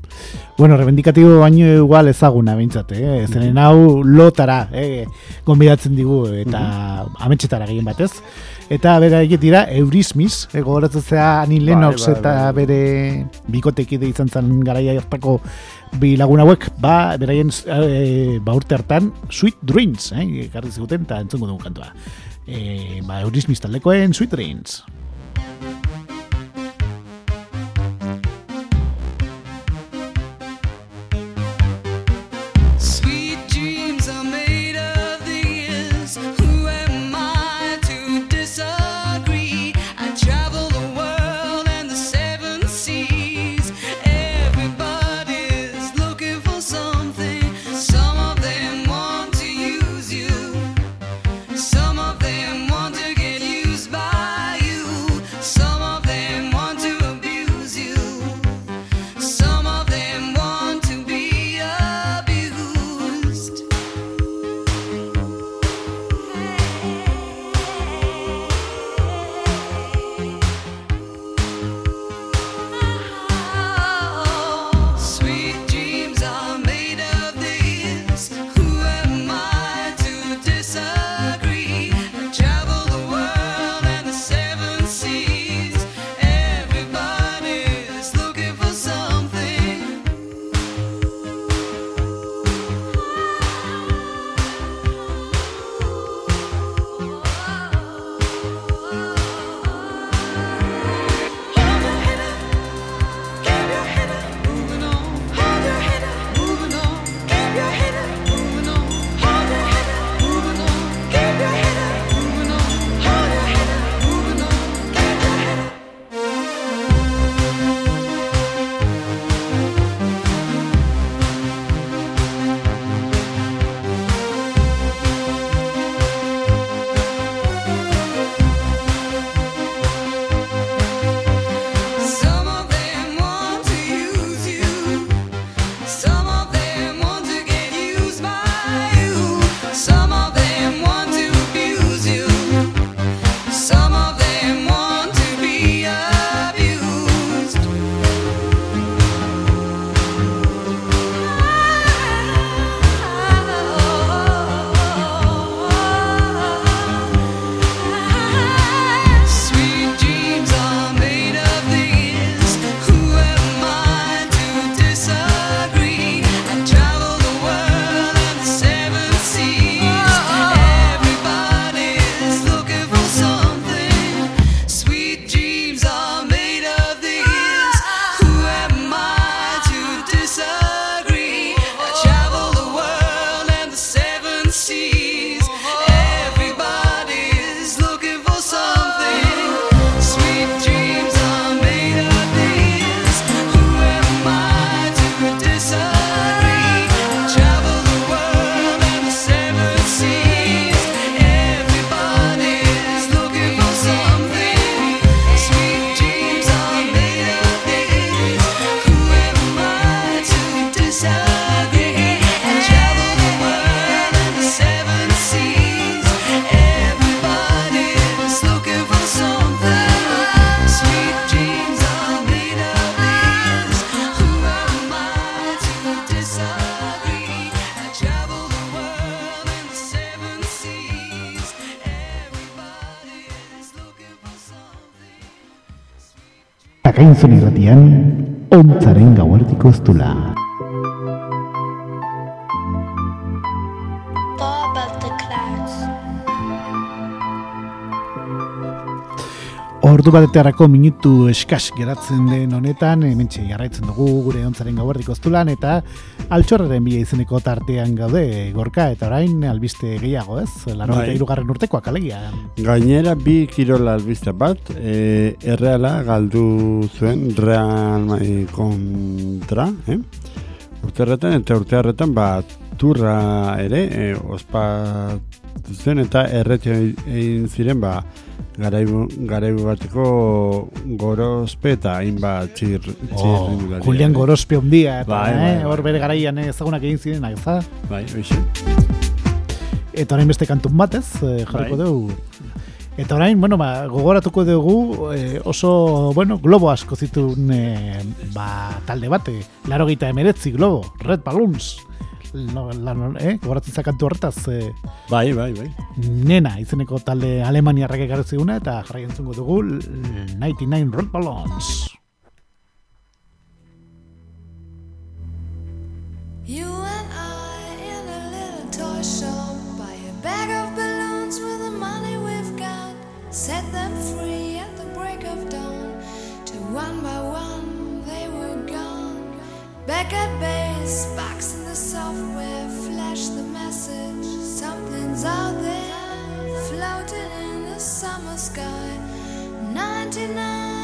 Bueno, reivindikatibo baino igual ezaguna behintzat, eh? Zeren hau lotara, eh? Gonbidatzen digu eta ametxetara gehien batez. Eta bera dira Eurismis, eh, gogoratzen zea Annie Lennox bai, bai, eta bai. bere bikotekide izan zen garaia hartako bi lagun hauek, ba, beraien eh, ba urte hartan Sweet Dreams, eh? Ekarri ziguten eta entzungo dugu kantua. Eh, ba, Eurismis taldekoen Sweet Dreams. Ontzaren gauerdiko estula. Batetarako minutu eskas geratzen den honetan, hementxe jarraitzen dugu gure ontzaren gauerdiko estulan, eta altxorraren bila izeneko tartean gaude, gorka, eta orain albiste gehiago ez, laro Bai. irugarren urtekoak alegia. Gainera bi kirola albiste bat, e, erreala galdu zuen Real Madrid kontra, eh? Urte horretan eta urte horretan ba turra ere e, ospatu zen eta erreti egin ziren ba garaibu, garaibu bateko gorospe eta hainbat txir, txirrindulari. Julian Gorospe ondia, eta Bai, eh, bai, bai. hor bere garaian ezagunak egin zirenak, ez? Bai, hoxe. Eta orain beste kantun batez, eh, jarriko Bai. dugu. Eta orain, bueno, ba, gogoratuko dugu eh, oso, bueno, globo asko zituen eh, ba, talde bate. Laro gita emeretzi globo, Red Balloons. No, lan, eh, kantu horretaz, eh, Bai, bai, bai. nena izeneko talde alemaniarrak ekarri ziguna, eta jarrai entzungo dugu l- 99 Red Balloons. You and I in a little toy shop buy a bag of balloons with the money we've got. Set them free at the break of dawn. Till one by one they were gone. Back at base, box summer sky. 99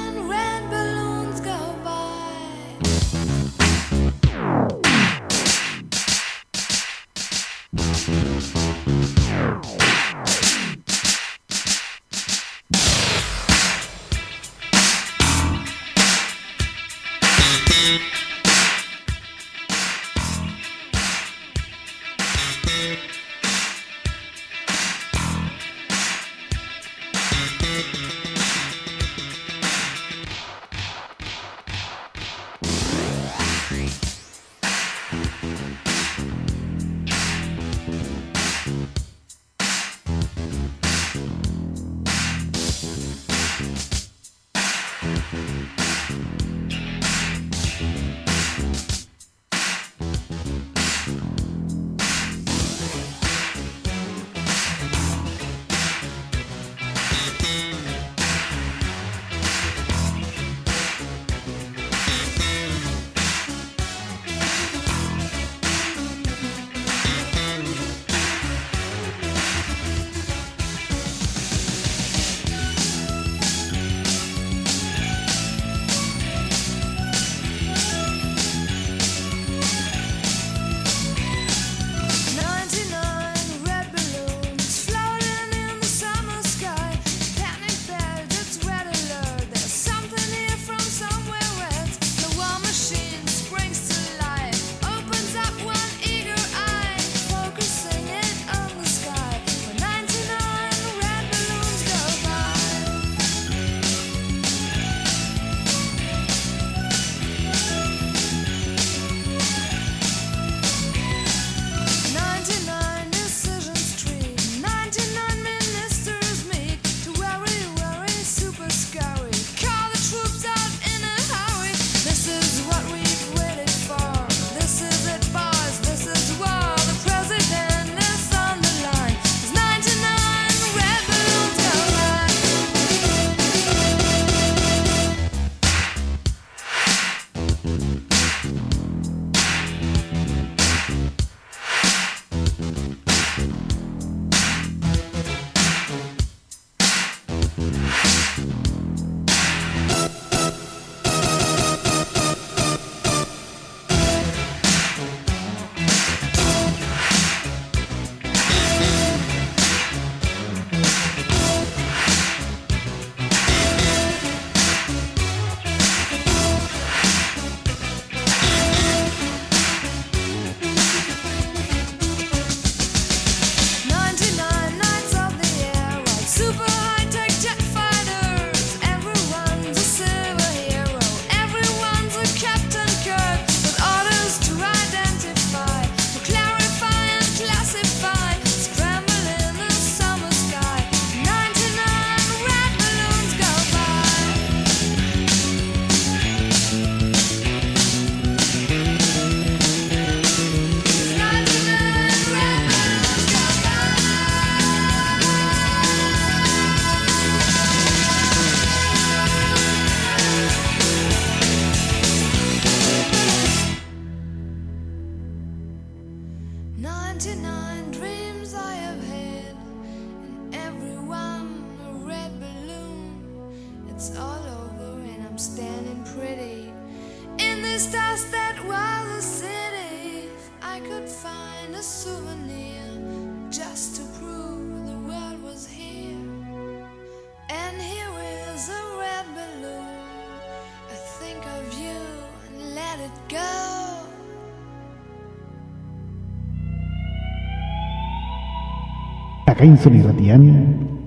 Akainzun irratian,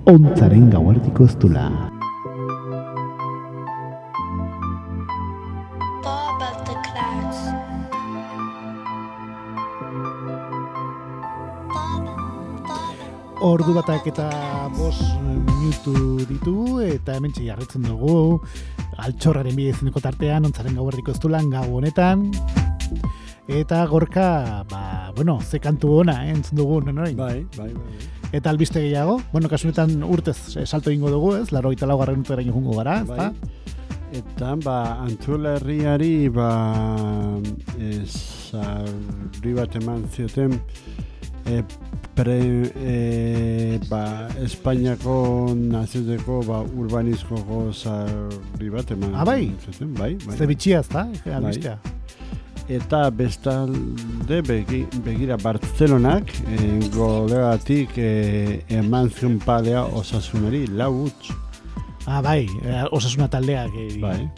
ontzaren. Bob, Bob, Ordu batak eta bos minutu ditu eta hemen jarritzen dugu altxorraren bidezineko tartean ontzaren gauardiko ez dulan gau honetan eta gorka, ba, bueno, ze kantu ona, eh, entzun dugu, norain? Bai, bai, bai. Eta albiste gehiago, bueno, kasu honetan urtez eh, salto egingo dugu, ez? Laro eta laugarren urteraino jungo gara, ez da? Bai. Eta, ba, Antzuela herriari, ba, sarri bat eman zioten, e, pre, e, ba, Espainiako nazioteko, ba, urbanizkoko sarri bat eman Ah, bai? zioten, bai, bai. Ze bitxia, ez da? Albistea. Eta bestalde begi, begira Bartzelonak e, golegatik e, eman zion palea osasunari lau huts. Ah, bai, eh, osasuna taldeak. eh, Bai.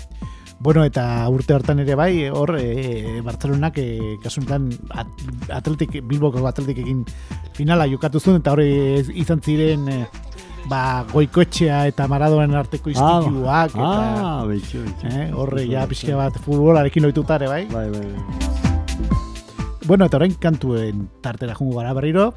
Bueno, eta urte hartan ere bai, hor, e, Bartzelonak, e, kasu honetan, at, atletik, Bilboko atletikekin finala jokatu zuen, eta hori izan ziren, e, ba, goikoetxea eta maradonen arteko istiluak, eta, ah, betxo, betxo. eh, horre, ja, pixka bat futbolarekin loitutare, bai? Bai, bai, bai. Bueno, eta orain kantuen tartera jungo gara berriro,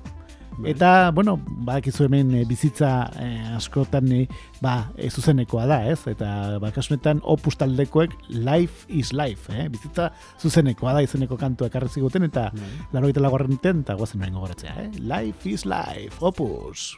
Bai. Eta, bueno, badakizu hemen e, bizitza e, askotan e, ba, e, zuzenekoa da, ez? Eta ba, kasunetan opus taldekoek life is life, eh? Bizitza zuzenekoa da izeneko kantua ekarri ziguten eta Bai. laro eta lagarren iten, eta guazen noen gogoratzea, eh? Life is life, opus.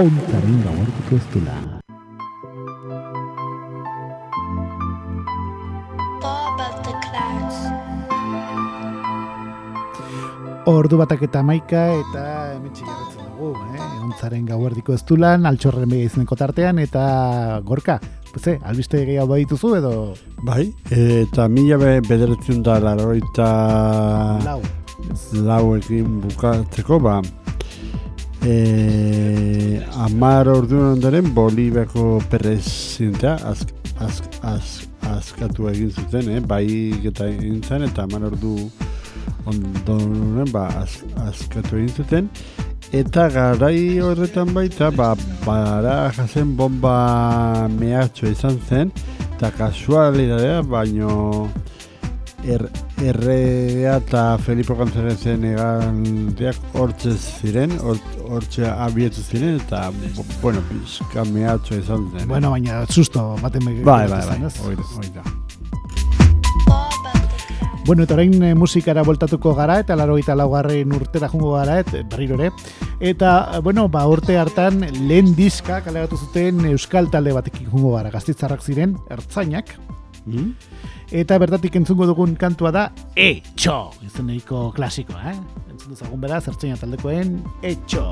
Ontzaren gauartiko ez dula. Ordu batak eta maika eta hemen jarretzen dugu, eh? Ontzaren gauardiko ez dulan, altxorren bega izeneko tartean, eta gorka, ze, albiste gehiago badituzu edo Bai, eta mila be, bederatzen da laroita lau. lauekin bukatzeko, ba, e, amar orduan ondoren Boliviako presidentea az, az, az, askatu egin zuten, eh? bai eta egin eta amar ordu ondoren ba, az, askatu egin zuten, eta garai horretan baita, ba, bara jazen bomba mehatxo izan zen, eta kasualidadea, baino er, erregea eta Felipe Gonzalezen egandiak hortze ziren, hort- hortze abietu ziren, eta, bueno, pizka mehatxo izan zen. Bueno, baina susto baten bega bai, bai, bai, ez? hori da, hori da. Far above the clouds. Bueno, eta orain eh, musikara voltatuko gara, eta laro eta laugarren urtera jungo gara, et, berriro ere. Eta, bueno, ba, urte hartan lehen diska kaleratu zuten Euskal talde batekin jungo gara, gaztitzarrak ziren, ertzainak, Mm? Eta bertatik entzungo dugun kantua da Etxo, izeneiko klasikoa, eh? Entzun dezagun beraz, ertzaina taldekoen Etxo.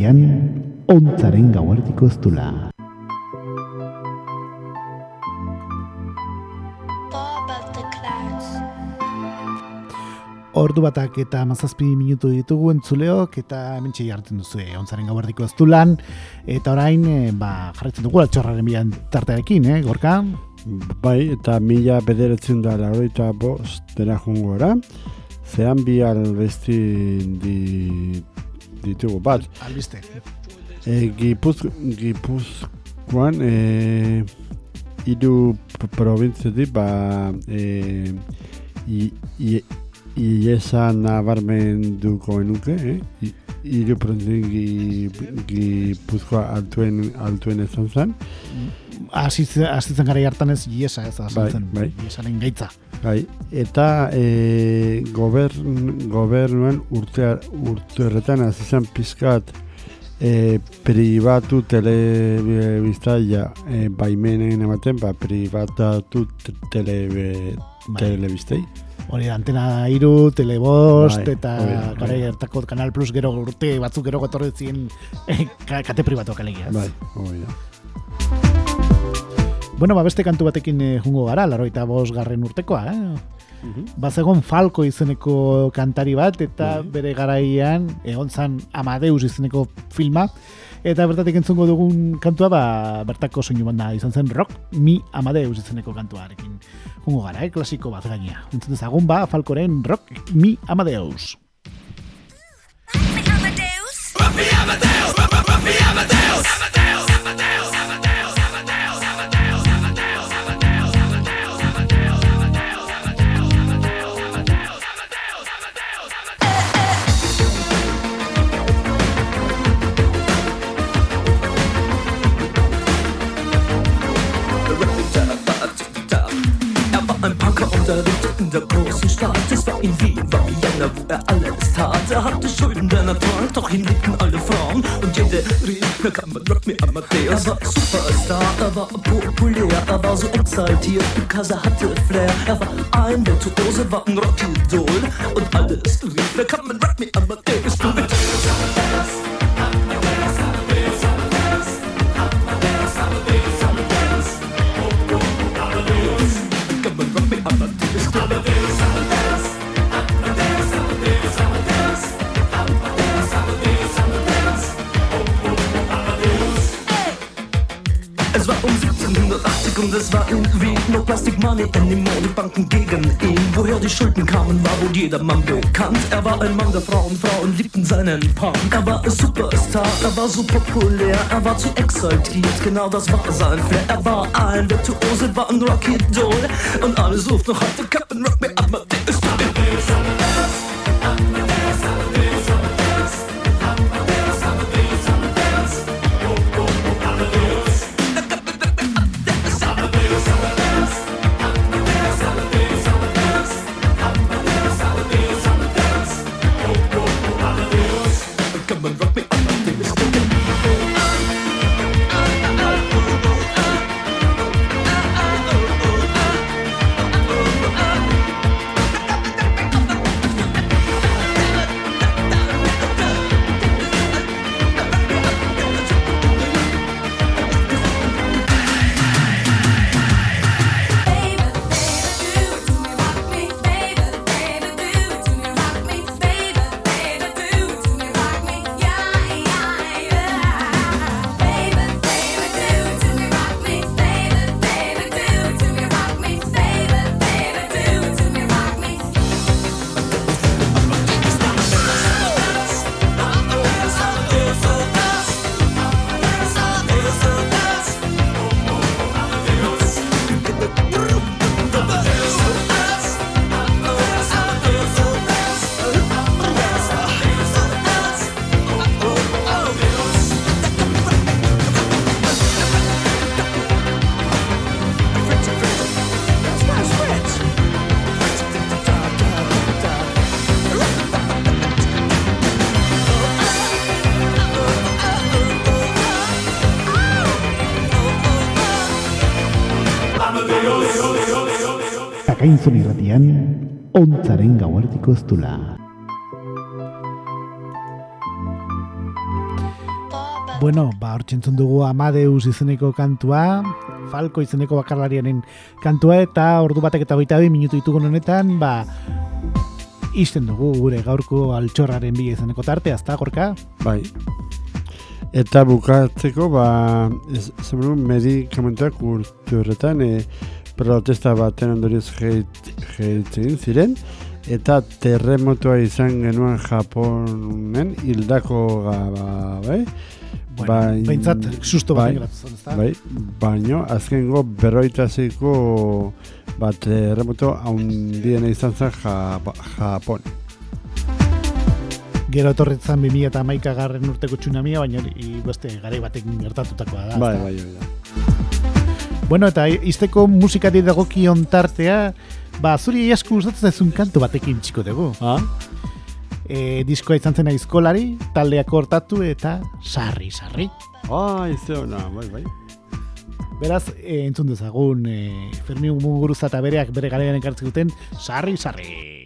Irratian, ontzaren gauerdiko eztula. Ordu batak eta mazazpi minutu ditugu entzuleok eta hementxe jartzen duzu e, ontzaren gauerdiko eztulan eta orain e, ba, jarretzen dugu altxorraren bilan tartearekin, eh, gorka? Bai, eta mila bederatzen da lauroita bost dela jungora. Zean bi albesti di, ditugu bat. Albiste. E, Gipuz, Gipuzkoan e, hiru p- probintzetik ba e, i, i, iesa nabarmenduko genuke, eh? I- Hiru probintzetik Gipuzkoa altuen, altuen izan zen. Azitzen gara hartan ez iesa ez Bai, azaltzen. bai. Iesaren gaitza. Bai, eta e, gobern, gobernuan urte, urte horretan hasi zen pizkat e, pribatu telebiztaia e, baimenen ematen, ba, pribatu te- telebe, Bai. telebistei. Hori antena iru, telebost, Bai, eta gara hartako Kanal Plus gero urte batzuk gero gotorre zien eh, ka- kate pribatuak alegiaz. Bai, hori da. Bueno, ba, beste kantu batekin eh, jungo gara, laroita bos garren urtekoa, eh? Bazegon Falco izeneko kantari bat, eta Bai. bere garaian egon zan Amadeus izeneko filma, eta bertatik entzungo dugun kantua, ba, bertako soinu banda izan zen Rock Mi Amadeus izeneko kantuarekin. Jungo gara, eh? klasiko bat gaina. Entzun dezagun ba, Falcoren Rock Mi Amadeus. Er er lebte in der großen Stadt. Es war in Wien, war Vienna, wo er alles tat. Er hatte Schulden, denn er trank, doch ihn liebten alle Frauen. Und jede rief, na kann man Rock me Amadeus. Er war Superstar, er war populär, er war so exaltiert, because er hatte Flair. Er war ein Virtuose, war ein Rockidol. Und alles rief, na kann man Rock me Amadeus. Du um 1780 und es war in Wien No Plastic Money anymore, die Banken gegen ihn. Woher die Schulden kamen, war wohl jedermann bekannt. Er war ein Mann der Frauen, Frauen liebten seinen Punk Er war ein Superstar, er war so populär Er war zu exaltiert, genau das war sein Flair. Er war ein Virtuose, war ein Rocky-Doll Und alle suchten noch heute Captain Rock Me Amadeus Come Zakaintzun irratian, ontzaren gauerdiko eztula. Bueno, ba, hor txentzun dugu Amadeus izeneko kantua, Falco izeneko bakarlariaren kantua, eta ordu batek eta bi minutu ditugun honetan, ba, izten dugu gure gaurko altxorraren bi izeneko tartea, ezta gorka? Bai. Eta bukatzeko, ba, ez, zemenu, medikamentuak urte horretan, e, protesta baten ondorioz jeitzen ziren, eta terremotoa izan genuen Japonen hildako gaba, bai? Bain- behintzat, susto bat bai? Bai, baino, azkengo berroita zeiko bat terremoto haundiena izan zen Japon. Gero etorretzan 2000 eta maika garren urteko tsunamia, baina beste garai batekin gertatutakoa da. Bai, ezta? bai, bai. Bueno, eta izteko musikari dagokion tartea, ba, zuri asko gustatzen zaizun kantu batekin txiko dugu. Ah? E, diskoa izan zena izkolari, taldeak hortatu eta sarri, sarri. Ah, izte hona, bai, bai. Beraz, e, entzun dezagun, e, Fermin Muguruza eta bereak bere garaian ekartzen duten, sarri, sarri.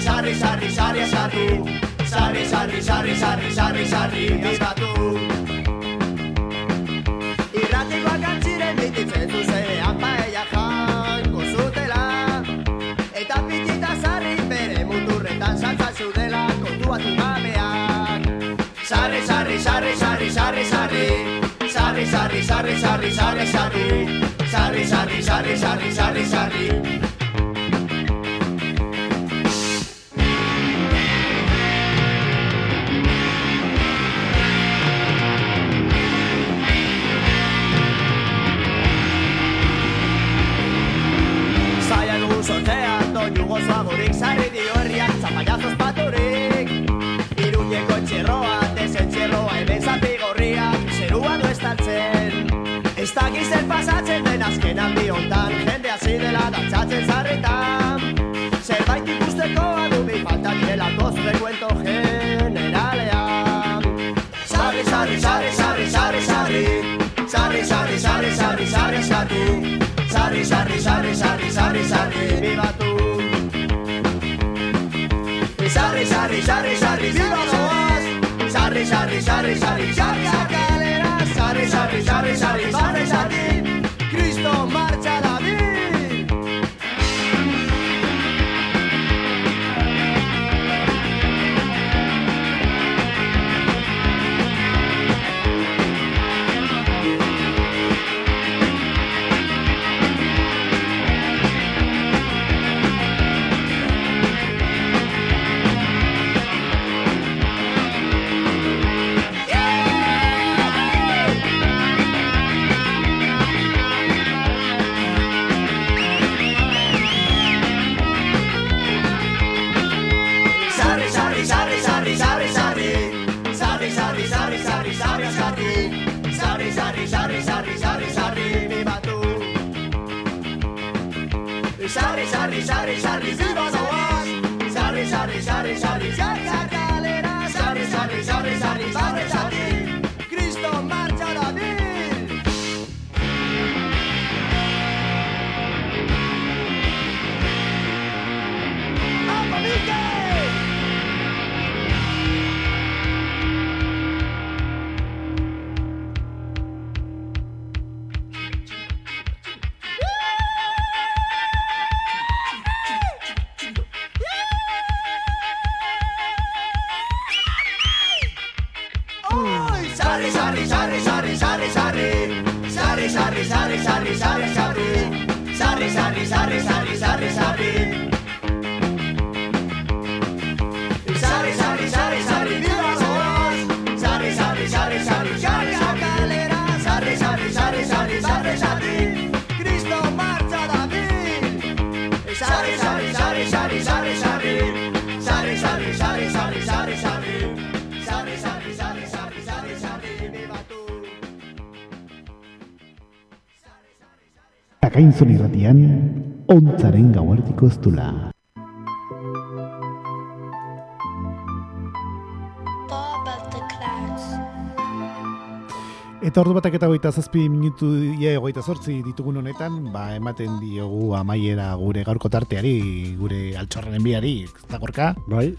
Sarri, sarri, sarri, sarri, sarri, sarri Sarri, sarri, sarri, sarri, sarri, sarri, bizkatu Irratikoak antziren bititzen zuzenean paella jango zutela Eta pitita zarri bere muturretan saltzan zeudela kontuatu gabeak Sarri, sarri, sarri, sarri, sarri, sarri Sarri, sarri, sarri, sarri, sarri, sarri Sarri, sarri, sarri, sarri, sarri, sarri gozoagorik Zarri dio herriak zapallazos paturik. Iruñeko etxerroa, desetxerroa Hemen zati gorriak, zerua du estaltzen. Ez dakiz zer pasatzen den azken aldi hontan Jende hasi dela dantzatzen zarretan Zerbait ikusteko adumi falta direlako zure kuento generalean. Sarri, sarri, sarri, sarri, sarri, sarri. Sarri, sarri, sarri, sarri, sarri, sarri. Sarri, sarri, sarri, sarri, sarri, sarri, bibatu Sarri, sarri, sarri, sarri, viva zoaz Sarri, sarri, sarri, sarri, sarri, kalera Sarri, sarri, sarri, sarri, sarri, sarri Cristo Sarri, sarri, sarri, sarri, viva zoaz Sarri, sarri, sarri, sarri, sarri, kalera Sarri, sarri, sarri, sarri, sarri, sarri Cristo Akainzon irratian, ontzaren gauerdiko ez dula. Far above the clouds. Eta ordu batak eta goita zazpi minutu ia goita zortzi ditugun honetan, ba, ematen diogu amaiera gure gaurko tarteari, gure altxorren biari, ez da gorka? Bai,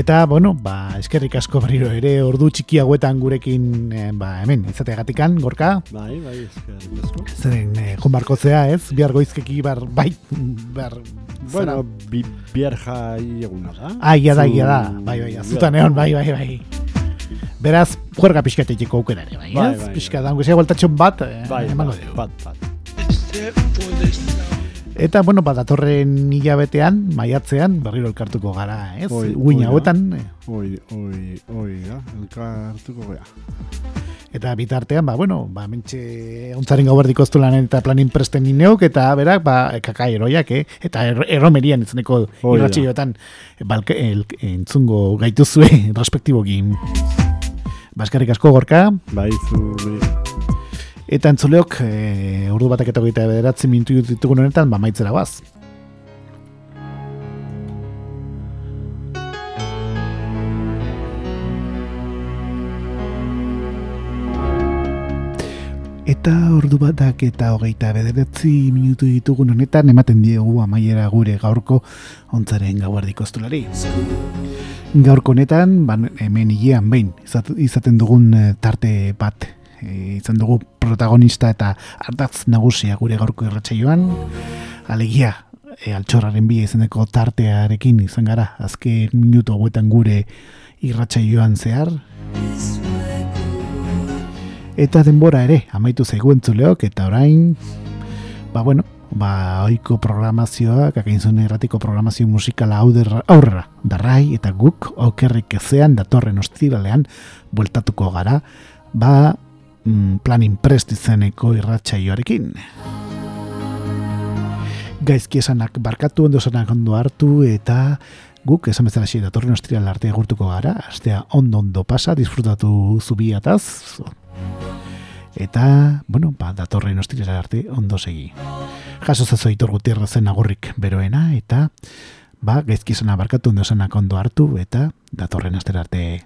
Eta, bueno, ba, eskerrik asko berriro ere ordu txiki hauetan gurekin, eh, ba, hemen, izateagatikan, gorka? bai, bai, eskerrik asko. Zeren, eh, joan barko zea, ez? Bihar goizkeki bar, bai, bar, Bueno, bi, bihar jai eguna da. Ah, ia da, ia da, bai, bai, azutan egon, bai, bai, bai. Beraz, juerga pixkatetiko aukera ere, bai, Bai, ez? bai, Pixka, da, zea gualtatxon bat, eh, Bai, emango bai, dugu. bat, bat. Eta, bueno, bat, datorren hilabetean, maiatzean, berriro elkartuko gara, ez? Oi, da. hauetan, Oi, oi, oi, ja, elkartuko gea. eta bitartean, ba, bueno, ba, mentxe ontzaren gauberdiko lanen eta planin presten ineok, eta berak, ba, kaka eroiak, eh? Eta er, erromerian da. irratxioetan, entzungo gaituzue, respektibokin. Baskarrik asko gorka, Bai, zu, Eta entzuleok, e, ordu batak eta hogeita bederatzi minutu ditugun honetan, ba, maitzera baz. Eta ordu batak eta hogeita bederatzi minutu ditugun honetan, ematen diegu amaiera gure gaurko ontzaren gauardiko estulari. Gaurko honetan, ban, hemen hilean behin, izat- izaten dugun eh, tarte bat e, izan dugu protagonista eta ardatz nagusia gure gaurko irratsaioan. Alegia e, altxorraren bi izeneko tartearekin izan gara azken minutu hauetan gure irratsaioan zehar. Eta denbora ere amaitu zaigu entzuleok eta orain ba bueno ba oiko programazioa kakainzun erratiko programazio musikala aurrera, aurrera darrai eta guk okerrik ezean datorren ostiralean bueltatuko gara. Ba planin prest izeneko irratsaioarekin. Gaizki esanak barkatu, ondo esanak ondo hartu, eta guk esan bezala xe datorren ostiral arte agurtuko gara, astea ondo ondo pasa, disfrutatu zubiataz, eta, bueno, ba, datorren ostiral arte ondo segi. Jaso zazo itor gutierrezen agurrik beroena, eta, ba, gaizki esanak barkatu, ondo esanak ondo hartu, eta datorren astera arte.